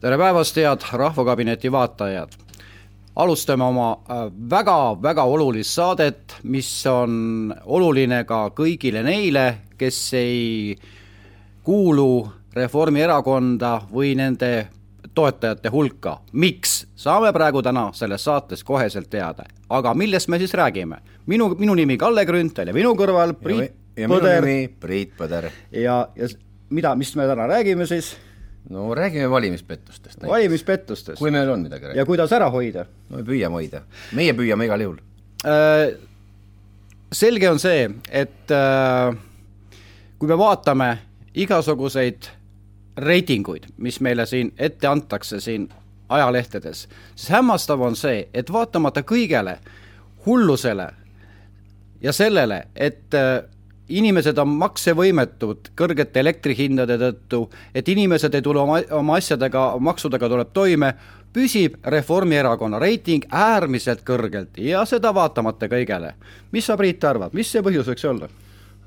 tere päevast, head Rahvakabineti vaatajad! alustame oma väga-väga äh, olulist saadet, mis on oluline ka kõigile neile, kes ei kuulu Reformierakonda või nende toetajate hulka. miks? saame praegu täna selles saates koheselt teada. aga millest me siis räägime? minu, minu nimi Kalle Grünthal ja minu kõrval Priit ja, ja Põder. Priit Põder. ja, ja mida, mis me täna räägime siis? No räägime valimispettustest. valimispettustest. kui meil on midagi rääkida. ja kuidas ära hoida? no me püüame hoida, meie püüame igal juhul äh,. selge on see, et äh, kui me vaatame igasuguseid reitinguid, mis meile siin ette antakse siin ajalehtedes, siis hämmastav on see, et vaatamata kõigele hullusele ja sellele, et äh, inimesed on maksevõimetud kõrgete elektrihindade tõttu, et inimesed ei tule oma, oma asjadega, maksudega tuleb toime, püsib Reformierakonna reiting äärmiselt kõrgelt ja seda vaatamata kõigele. mis sa, Priit, arvad, mis see põhjus võiks olla?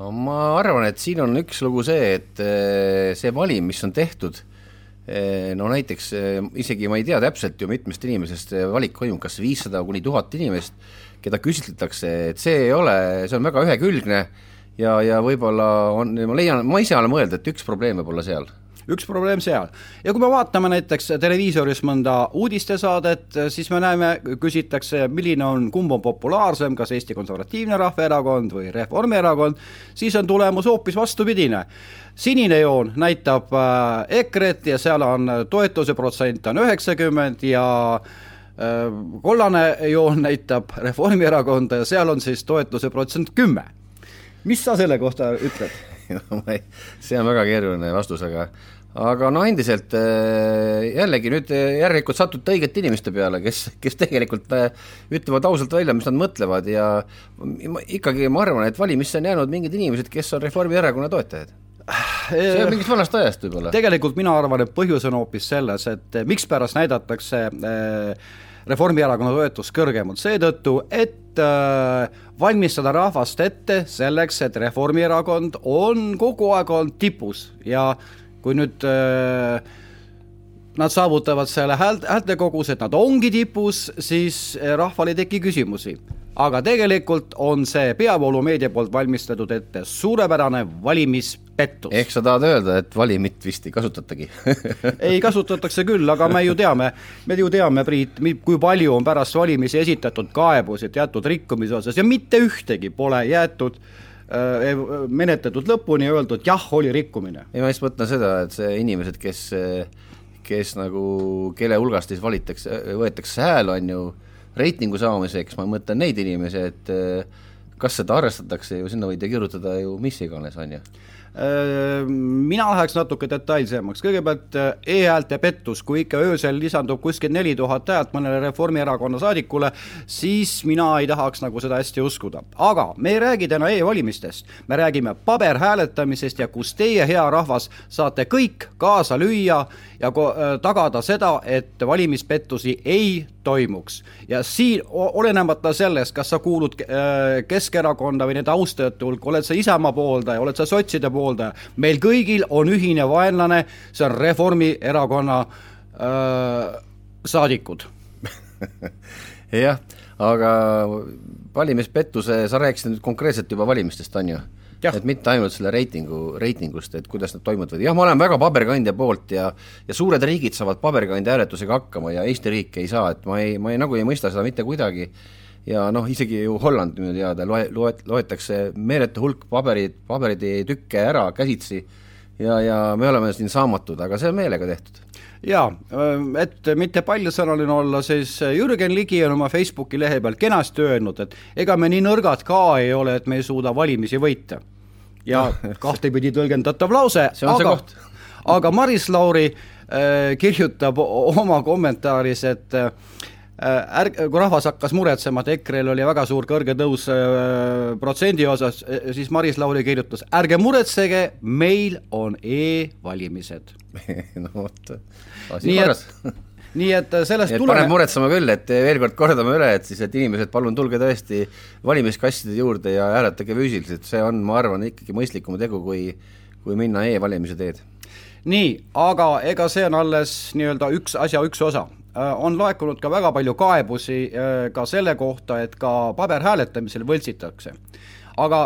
ma arvan, et siin on üks lugu see, et eh, see valim, mis on tehtud, eh, no näiteks eh, isegi ma ei tea täpselt ju mitmest inimesest valik toimub, kas viissada kuni tuhat inimest, keda küsitletakse, et see ei ole, see on väga ühekülgne ja, ja võib-olla on, ma leian, ma ise olen mõelnud, et üks probleem võib olla seal üks probleem seal. ja kui me vaatame näiteks televiisoris mõnda uudistesaadet, siis me näeme, küsitakse, milline on, kumb on populaarsem, kas Eesti Konservatiivne Rahvaerakond või Reformierakond, siis on tulemus hoopis vastupidine. sinine joon näitab äh, EKRE-t ja seal on toetuse protsent on üheksakümmend ja äh, kollane joon näitab Reformierakonda ja seal on siis toetuse protsent kümme mis sa selle kohta ütled see on väga keeruline vastus, aga aga no endiselt äh, jällegi nüüd äh, järelikult satute õigete inimeste peale, kes, kes tegelikult äh, ütlevad ausalt välja, mis nad mõtlevad ja ikkagi ma arvan, et valimisse on jäänud mingid inimesed, kes on Reformierakonna toetajad see on mingist vanast ajast võib-olla. tegelikult mina arvan, et põhjus on hoopis selles, et mikspärast näidatakse äh, Reformierakonna toetust kõrgemalt, seetõttu, et äh, valmistada rahvast ette selleks, et Reformierakond on kogu aeg olnud tipus ja kui nüüd äh, nad saavutavad selle häält, häältekoguse, et nad ongi tipus, siis äh, rahval ei teki küsimusi. Aga tegelikult on see peavoolumeedia poolt valmistatud ette suurepärane valimis pettus. ehk sa tahad öelda, et valimit vist ei kasutatagi ei, kasutatakse küll, aga me ju teame, me ju teame, Priit, kui palju on pärast valimisi esitatud kaebusi teatud rikkumise osas ja mitte ühtegi pole jäetud äh, menetletud lõpuni ja öeldud jah, oli rikkumine. ei, ma just mõtlen seda, et see inimesed, kes, kes nagu, kelle hulgast siis valitakse, võetakse hääl, on ju, reitingu saamiseks, ma mõtlen neid inimesi, et kas seda arvestatakse ju, sinna võid ju kirjutada ju mis iganes, on ju Äh, mina läheks natuke detailsemaks, kõigepealt äh, e-häälte pettus, kui ikka öösel lisandub kuskil neli tuhat häält mõnele Reformierakonna saadikule, siis mina ei tahaks nagu seda hästi uskuda. aga me ei räägi täna e-valimistest, me räägime paberhääletamisest ja kus teie, hea rahvas, saate kõik kaasa lüüa ja äh, tagada seda, et valimispettusi ei toimuks. ja siin, olenemata sellest, kas sa kuulud Keskerakonda või nende austajate hulka, oled sa Isamaa pooldaja, oled sa sotside pooldaja, meil kõigil on ühine vaenlane, see on Reformierakonna äh, saadikud. Jah, aga valimispettuse, sa rääkisid nüüd konkreetselt juba valimistest, on ju? et mitte ainult selle reitingu, reitingust, et kuidas nad toimuvad, jah, ma olen väga paberkandja poolt ja ja suured riigid saavad paberkandja hääletusega hakkama ja Eesti riik ei saa, et ma ei, ma ei, nagu ei mõista seda mitte kuidagi ja noh, isegi ju Holland minu teada loe, loet-, loetakse meeletu hulk paberid, paberitükke ära käsitsi ja, ja me oleme siin saamatud, aga see on meelega tehtud. jaa, et mitte paljusõnaline olla, siis Jürgen Ligi on oma Facebooki lehe peal kenasti öelnud, et ega me nii nõrgad ka ei ole, et me ei suuda valimisi võita. ja kahtepidi tõlgendatav lause, aga, aga Maris Lauri äh, kirjutab oma kommentaaris, et Äh, ärg-, kui rahvas hakkas muretsema, et EKRE-l oli väga suur kõrge tõus äh, protsendi osas, äh, siis Maris Lauri kirjutas, ärge muretsege, meil on e-valimised. No vot, asi korras. nii et sellest tuleme paneb muretsema küll, et veel kord kordame üle, et siis, et inimesed, palun tulge tõesti valimiskastide juurde ja hääletage füüsiliselt, see on, ma arvan, ikkagi mõistlikum tegu, kui kui minna e-valimise teed. Nii, aga ega see on alles nii-öelda üks asja üks osa on laekunud ka väga palju kaebusi ka selle kohta, et ka paberhääletamisel võltsitakse. aga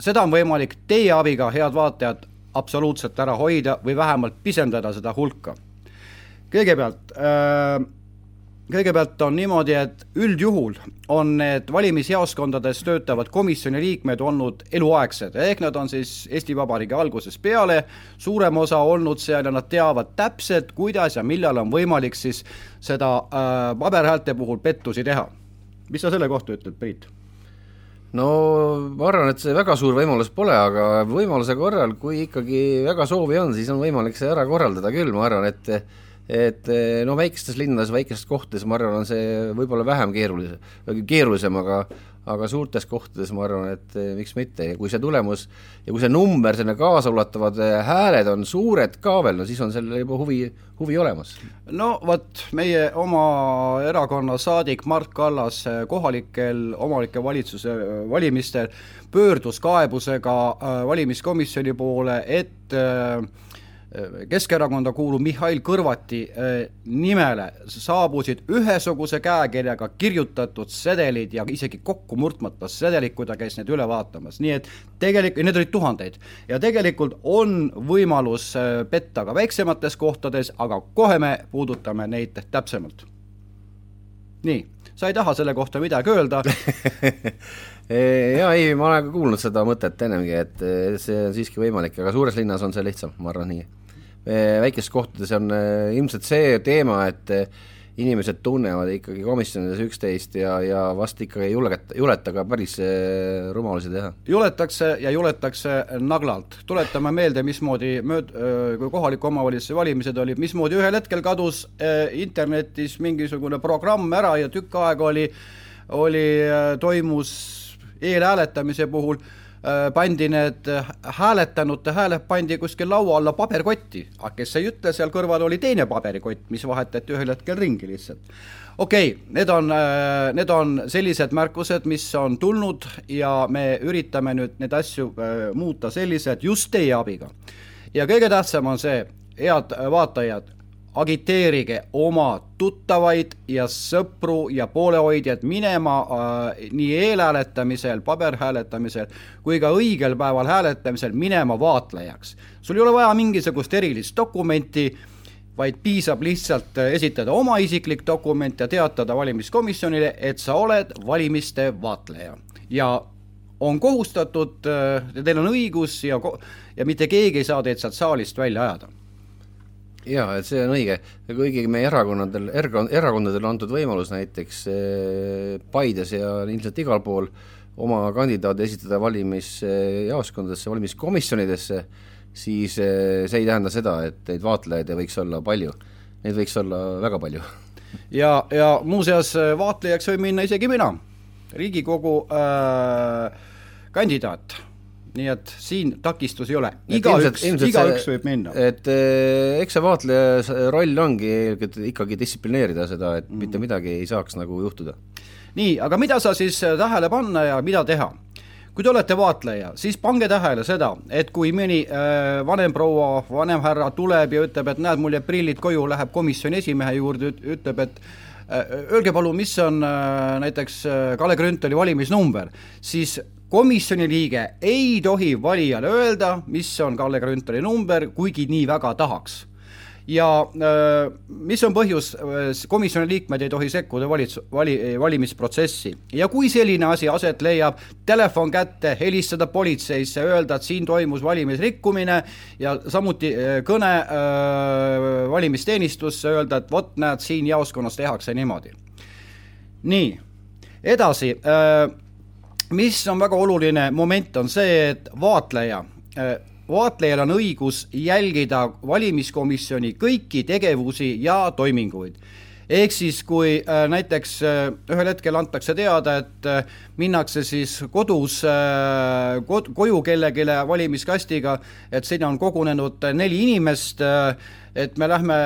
seda on võimalik teie abiga, head vaatajad, absoluutselt ära hoida või vähemalt pisendada seda hulka. kõigepealt äh, kõigepealt on niimoodi, et üldjuhul on need valimisjaoskondades töötavad komisjoni liikmed olnud eluaegsed, ehk nad on siis Eesti Vabariigi algusest peale suurem osa olnud seal ja nad teavad täpselt, kuidas ja millal on võimalik siis seda äh, paberhäälte puhul pettusi teha. mis sa selle kohta ütled, Priit? no ma arvan, et see väga suur võimalus pole, aga võimaluse korral, kui ikkagi väga soovi on, siis on võimalik see ära korraldada küll, ma arvan, et et eh, no väikestes linnades, väikestes kohtades ma arvan, on see võib-olla vähem keerulisem, keerulisem, aga aga suurtes kohtades ma arvan, et eh, miks mitte ja kui see tulemus ja kui see number, selline kaasaulatuvad eh, hääled on suured ka veel, no siis on sellel juba huvi, huvi olemas. no vot, meie oma erakonna saadik Mart Kallas kohalikel omanike valitsuse valimistel pöördus kaebusega valimiskomisjoni poole, et äh, Keskerakonda kuuluv Mihhail Kõlvarti äh, nimele saabusid ühesuguse käekirjaga kirjutatud sedelid ja isegi kokku murdmata sedelid, kui ta käis neid üle vaatamas, nii et tegelikult, need olid tuhandeid, ja tegelikult on võimalus äh, petta ka väiksemates kohtades, aga kohe me puudutame neid täpsemalt. nii, sa ei taha selle kohta midagi öelda? Jaa, ei, ma olen ka kuulnud seda mõtet ennemgi, et see on siiski võimalik, aga suures linnas on see lihtsam, ma arvan nii väikestes kohtades on eh, ilmselt see teema, et eh, inimesed tunnevad ikkagi komisjonides üksteist ja, ja vast ikka ei julgeta, juleta ka päris rumalusi teha. juletakse ja juletakse naglalt. tuletame meelde, mismoodi mööd-, kui kohaliku omavalitsuse valimised olid, mismoodi ühel hetkel kadus internetis mingisugune programm ära ja tükk aega oli, oli, toimus eelhääletamise puhul pandi need äh, hääletanute hääled pandi kuskil laua alla paberkotti, aga kes ei ütle, seal kõrval oli teine paberikott, mis vahetati ühel hetkel ringi lihtsalt. okei okay,, need on, äh, need on sellised märkused, mis on tulnud ja me üritame nüüd neid asju muuta sellised just teie abiga. ja kõige tähtsam on see, head vaatajad, agiteerige oma tuttavaid ja sõpru ja poolehoidjaid minema äh, nii eelhääletamisel, paberhääletamisel kui ka õigel päeval hääletamisel minema vaatlejaks. sul ei ole vaja mingisugust erilist dokumenti, vaid piisab lihtsalt äh, esitada oma isiklik dokument ja teatada valimiskomisjonile, et sa oled valimiste vaatleja ja on kohustatud, äh, teil on õigus ja, ja mitte keegi ei saa teid sealt saalist välja ajada jaa, et see on õige, kuigi meie erakonnadel, erakondadel on antud võimalus näiteks eh, Paides ja ilmselt igal pool oma kandidaade esitada valimisjaoskondadesse, valimiskomisjonidesse, siis eh, see ei tähenda seda, et neid vaatlejaid ei võiks olla palju. Neid võiks olla väga palju. ja, ja muuseas, vaatlejaks võib minna isegi mina, Riigikogu äh, kandidaat nii et siin takistusi ei ole, igaüks, igaüks võib minna. et eh, eks see vaatleja roll ongi ikkagi distsiplineerida seda, et mm. mitte midagi ei saaks nagu juhtuda. nii, aga mida sa siis eh, tähele panna ja mida teha? kui te olete vaatleja, siis pange tähele seda, et kui mõni äh, vanem proua, vanem härra tuleb ja ütleb, et näed, mul jääb prillid koju, läheb komisjoni esimehe juurde, ütleb, et äh, öelge palun, mis on äh, näiteks äh, Kalle Grünthali valimisnumber, siis komisjoni liige ei tohi valijale öelda, mis on Kalle Grünthali number, kuigi nii väga tahaks. ja mis on põhjus, komisjoni liikmed ei tohi sekkuda valitsus, vali, valimisprotsessi ja kui selline asi aset leiab, telefon kätte, helistada politseisse, öelda, et siin toimus valimisrikkumine ja samuti kõne äh, valimisteenistusse, öelda, et vot näed, siin jaoskonnas tehakse niimoodi. nii, edasi äh, mis on väga oluline moment, on see, et vaatleja, äh, vaatlejal on õigus jälgida valimiskomisjoni kõiki tegevusi ja toiminguid. Ehk siis, kui äh, näiteks äh, ühel hetkel antakse teada, et minnakse siis kodus kod, koju kellelegi valimiskastiga, et sinna on kogunenud neli inimest et me lähme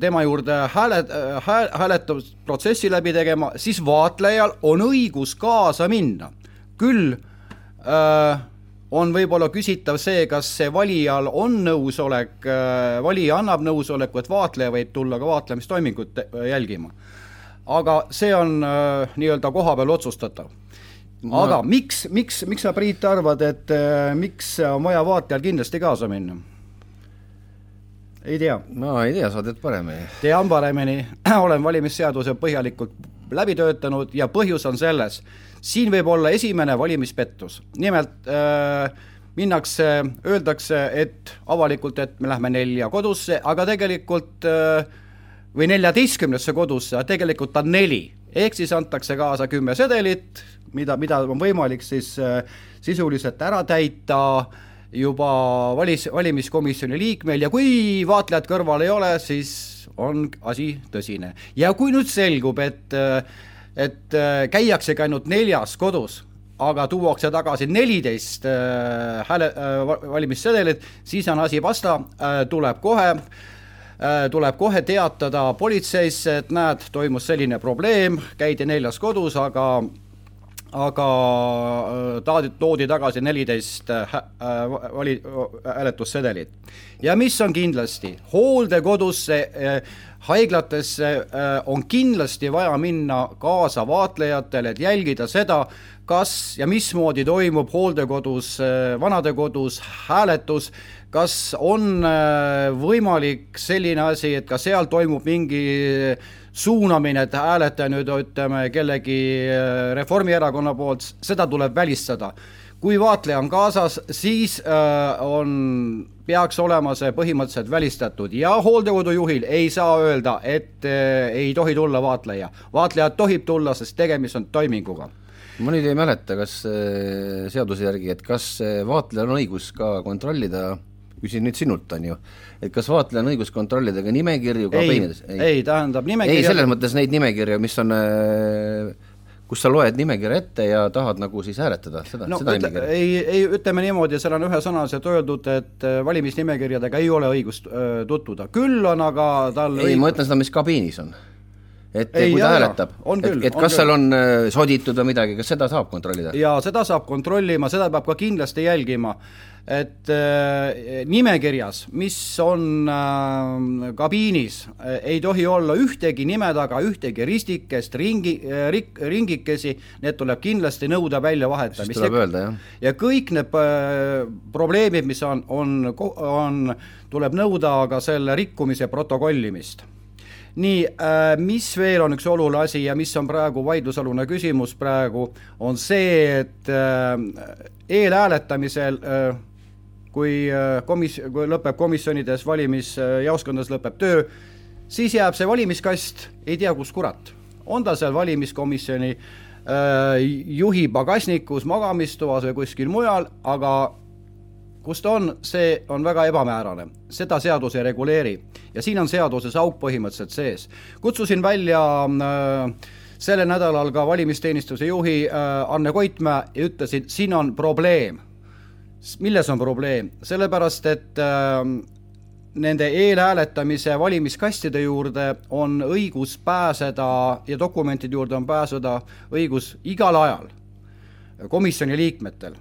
tema juurde hääle hääl,, hääletusprotsessi läbi tegema, siis vaatlejal on õigus kaasa minna küll öö, äh, on võib-olla küsitav see, kas see valijal on nõusolek, valija annab nõusoleku, et vaatleja võib tulla ka vaatlemistoimingut jälgima. aga see on nii-öelda kohapeal otsustatav aga miks, miks, miks sa, Priit, arvad, et äh, miks on vaja vaatajal kindlasti kaasa minna? ei tea. ma ei tea, sa tead paremini. tean paremini, olen valimisseaduse põhjalikult läbi töötanud ja põhjus on selles, siin võib olla esimene valimispettus. nimelt äh, minnakse, öeldakse, et avalikult, et me lähme nelja kodusse, aga tegelikult äh, või neljateistkümnesse kodusse, aga tegelikult on neli. ehk siis antakse kaasa kümme sedelit, mida, mida on võimalik siis äh, sisuliselt ära täita juba valis, valimiskomisjoni liikmel ja kui vaatlejat kõrval ei ole, siis on asi tõsine. ja kui nüüd selgub, et, äh, et äh, käiaksegi ainult neljas kodus, aga tuuakse tagasi neliteist hääle äh,, valimissedelit, siis on asi pasta äh,, tuleb kohe äh, tuleb kohe teatada politseisse, et näed, toimus selline probleem, käidi neljas kodus, aga aga äh, taadi, toodi tagasi neliteist äh, äh, vali-, hääletussedelit. ja mis on kindlasti, hooldekodusse, haiglatesse on kindlasti vaja minna kaasa vaatlejatele, et jälgida seda, kas ja mismoodi toimub hooldekodus, vanadekodus hääletus, kas on võimalik selline asi, et ka seal toimub mingi suunamine, et hääleta nüüd ütleme kellegi äh, Reformierakonna poolt, seda tuleb välistada. kui vaatleja on kaasas, siis äh, on, peaks olema see põhimõtteliselt välistatud ja hooldekodu juhil ei saa öelda, et äh, ei tohi tulla vaatleja. vaatleja tohib tulla, sest tegemist on toiminguga ma nüüd ei mäleta, kas äh, seaduse järgi, et kas vaatlejal on õigus ka kontrollida küsin nüüd sinult, on ju, et kas vaatlejal on õigus kontrollida ka nimekirju kabiinides? ei, ei, tähendab nimekirja ei, selles mõttes neid nimekirju, mis on äh, kus sa loed nimekirja ette ja tahad nagu siis hääletada, seda no,, seda ütle, nimekirja? ei, ei ütleme niimoodi, seal on ühesõnaliselt öeldud, et äh, valimisnimekirjadega ei ole õigust öö, äh, tutvuda, küll on aga tal ei õigus..., ma ütlen seda, mis kabiinis on et ei, kui ta jah, hääletab, et, et kas küll. seal on äh, soditud või midagi, kas seda saab kontrollida? jaa, seda saab kontrollima, seda peab ka kindlasti jälgima et äh, nimekirjas, mis on äh, kabiinis äh,, ei tohi olla ühtegi nime taga, ühtegi ristikest, ringi äh,, rik-, ringikesi, need tuleb kindlasti nõuda väljavahetamist. siis tuleb öelda, jah. ja kõik need äh, probleemid, mis on, on, on, tuleb nõuda ka selle rikkumise protokollimist nii äh,, mis veel on üks oluline asi ja mis on praegu vaidlusalune küsimus praegu, on see, et äh, eelhääletamisel äh, kui komis-, kui lõpeb komisjonides valimisjaoskondades lõpeb töö, siis jääb see valimiskast ei tea kus kurat. on ta seal valimiskomisjoni juhi pagasnikus, magamistoas või kuskil mujal, aga kus ta on, see on väga ebamäärane, seda seadus ei reguleeri ja siin on seaduses auk põhimõtteliselt sees. kutsusin välja äh, sellel nädalal ka valimisteenistuse juhi äh, Anne Koitmäe ja ütlesin, siin on probleem milles on probleem? sellepärast, et äh, nende eelhääletamise valimiskastide juurde on õigus pääseda ja dokumentide juurde on pääseda õigus igal ajal komisjoni liikmetel.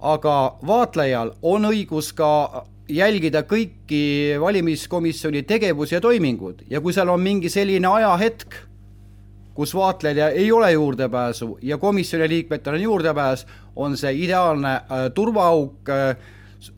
Aga vaatlejal on õigus ka jälgida kõiki valimiskomisjoni tegevusi ja toimingud. Ja kui seal on mingi selline ajahetk, kus vaatlejal ei ole juurdepääsu ja komisjoni liikmetel on juurdepääs, on see ideaalne äh, turvaauk äh,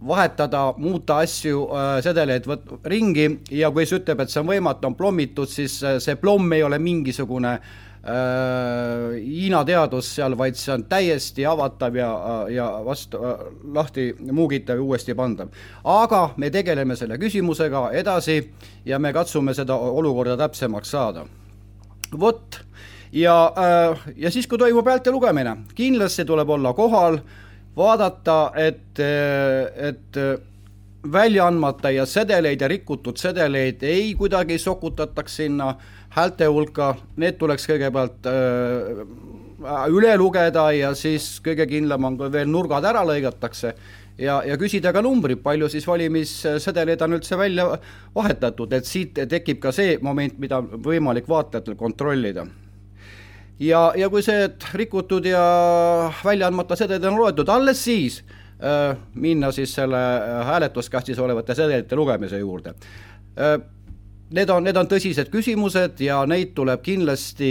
vahetada, muuta asju äh,, sedeleid võt-, ringi ja kui see ütleb, et see on võimatu, on plommitud, siis äh, see plomm ei ole mingisugune äh, Hiina teadus seal, vaid see on täiesti avatav ja, äh, ja vastu äh, lahti muugitav ja uuesti pandav. aga me tegeleme selle küsimusega edasi ja me katsume seda olukorda täpsemaks saada. vot ja, äh, ja siis, kui toimub häälte lugemine, kindlasti tuleb olla kohal, vaadata, et, äh, et äh, välja andmata ja sedeleid ja rikutud sedeleid ei kuidagi sokutataks sinna häälte hulka, need tuleks kõigepealt öö, üle lugeda ja siis kõige kindlam on, kui veel nurgad ära lõigatakse ja, ja küsida ka numbrid, palju siis valimissedeleid on üldse välja vahetatud, et siit tekib ka see moment, mida võimalik vaatajatel kontrollida ja, ja kui see rikutud ja välja andmata sedelid on loetud, alles siis minna siis selle hääletuskastis olevate sedelite lugemise juurde. Need on, need on tõsised küsimused ja neid tuleb kindlasti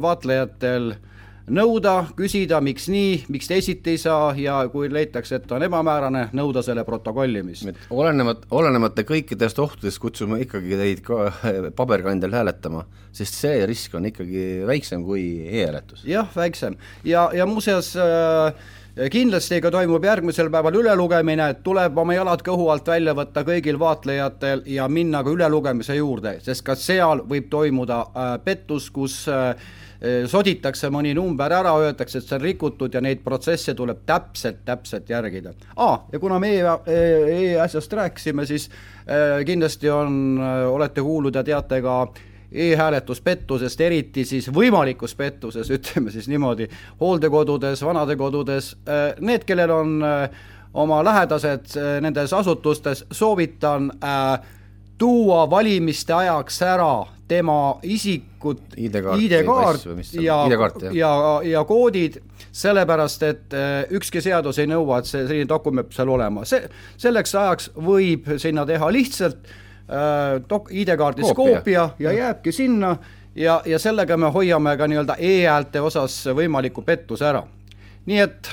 vaatlejatel äh, nõuda, küsida, miks nii, miks teisiti ei saa ja kui leitakse, et on ebamäärane, nõuda selle protokollimist. olenemat-, olenemata kõikidest ohtudest kutsume ikkagi teid ka paberkandjal hääletama, sest see risk on ikkagi väiksem kui e-hääletus. jah, väiksem ja, ja muuseas äh, kindlasti ka toimub järgmisel päeval ülelugemine, tuleb oma jalad kõhu alt välja võtta kõigil vaatlejatel ja minna ka ülelugemise juurde, sest ka seal võib toimuda äh, pettus, kus Äh, soditakse mõni number ära, öeldakse, et see on rikutud ja neid protsesse tuleb täpselt, täpselt järgida. aa, ja kuna me e-asjast rääkisime, siis äh, kindlasti on, äh, olete kuulnud ja teate ka e-hääletuspettusest, eriti siis võimalikus pettuses, ütleme siis niimoodi, hooldekodudes, vanadekodudes, need, kellel on oma lähedased nendes asutustes, soovitan äh, tuua valimiste ajaks ära tema isikut, ID-kaart ID ja, ja, ja koodid, sellepärast et äh, ükski seadus ei nõua, et see selline dokument seal olema, see, selleks ajaks võib sinna teha lihtsalt äh, dok-, ID-kaardist koopia. ja jääbki sinna ja, ja sellega me hoiame ka nii-öelda e-häälte osas võimaliku pettuse ära. nii et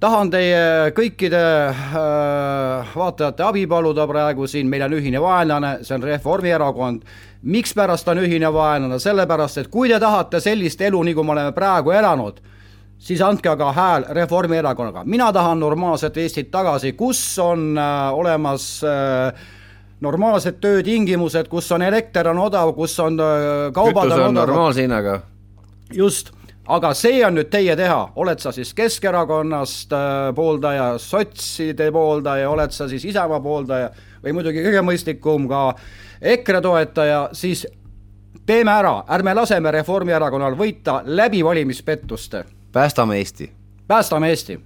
tahan teie kõikide äh, vaatajate abi paluda praegu siin, meil on ühine vaenlane, see on Reformierakond. mikspärast on ühine vaenlane, sellepärast et kui te tahate sellist elu, nagu me oleme praegu elanud, siis andke aga hääl Reformierakonnaga. mina tahan normaalset Eestit tagasi, kus on äh, olemas äh, normaalsed töötingimused, kus on elekter on odav, kus on äh, kaubad Kütus on, on normaalse hinnaga. just aga see on nüüd teie teha, oled sa siis Keskerakonnast äh, pooldaja, sotside pooldaja, oled sa siis Isamaa pooldaja või muidugi kõige mõistlikum ka EKRE toetaja, siis teeme ära, ärme laseme Reformierakonnal võita läbi valimispettuste. päästame Eesti. päästame Eesti